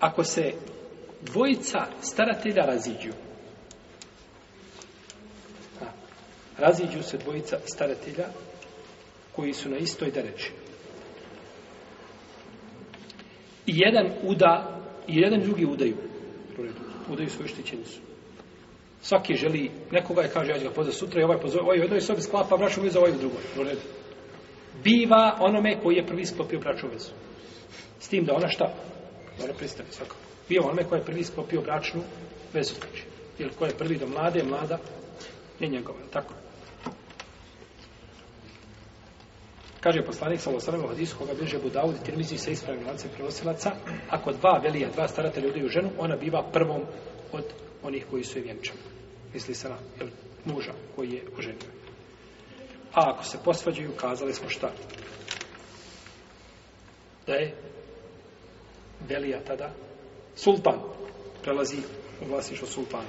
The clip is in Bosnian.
ako se dvojica staratelja raziđu, a, raziđu se dvojica staratelja koji su na istoj dereči. I jedan uda, i jedan drugi udaju. Udaju svoju štićenicu. Svaki želi, nekoga je kaže, ja ću ga pozvati sutra i ovaj pozove, ovaj u jednoj sobi sklapa bračnu vezu, ovaj u drugoj. U. Biva onome koji je prvi sklopio bračnu vezu. S tim da ona šta? Mora pristati svakako. Bio onaj koji je prvi sklopio bračnu vezu. kući. Ili ko je prvi do mlade, mlada je njegova. Tako. Kaže poslanik sallallahu alejhi ve koga bliže Budaud i Tirmizi sa ispravnim lancem prenosilaca, ako dva velija, dva staratelja udaju ženu, ona biva prvom od onih koji su je vjenčani. Misli se na jel, muža koji je oženio. A ako se posvađaju, kazali smo šta? Da je velija tada sultan prelazi u vlasništvo sultana.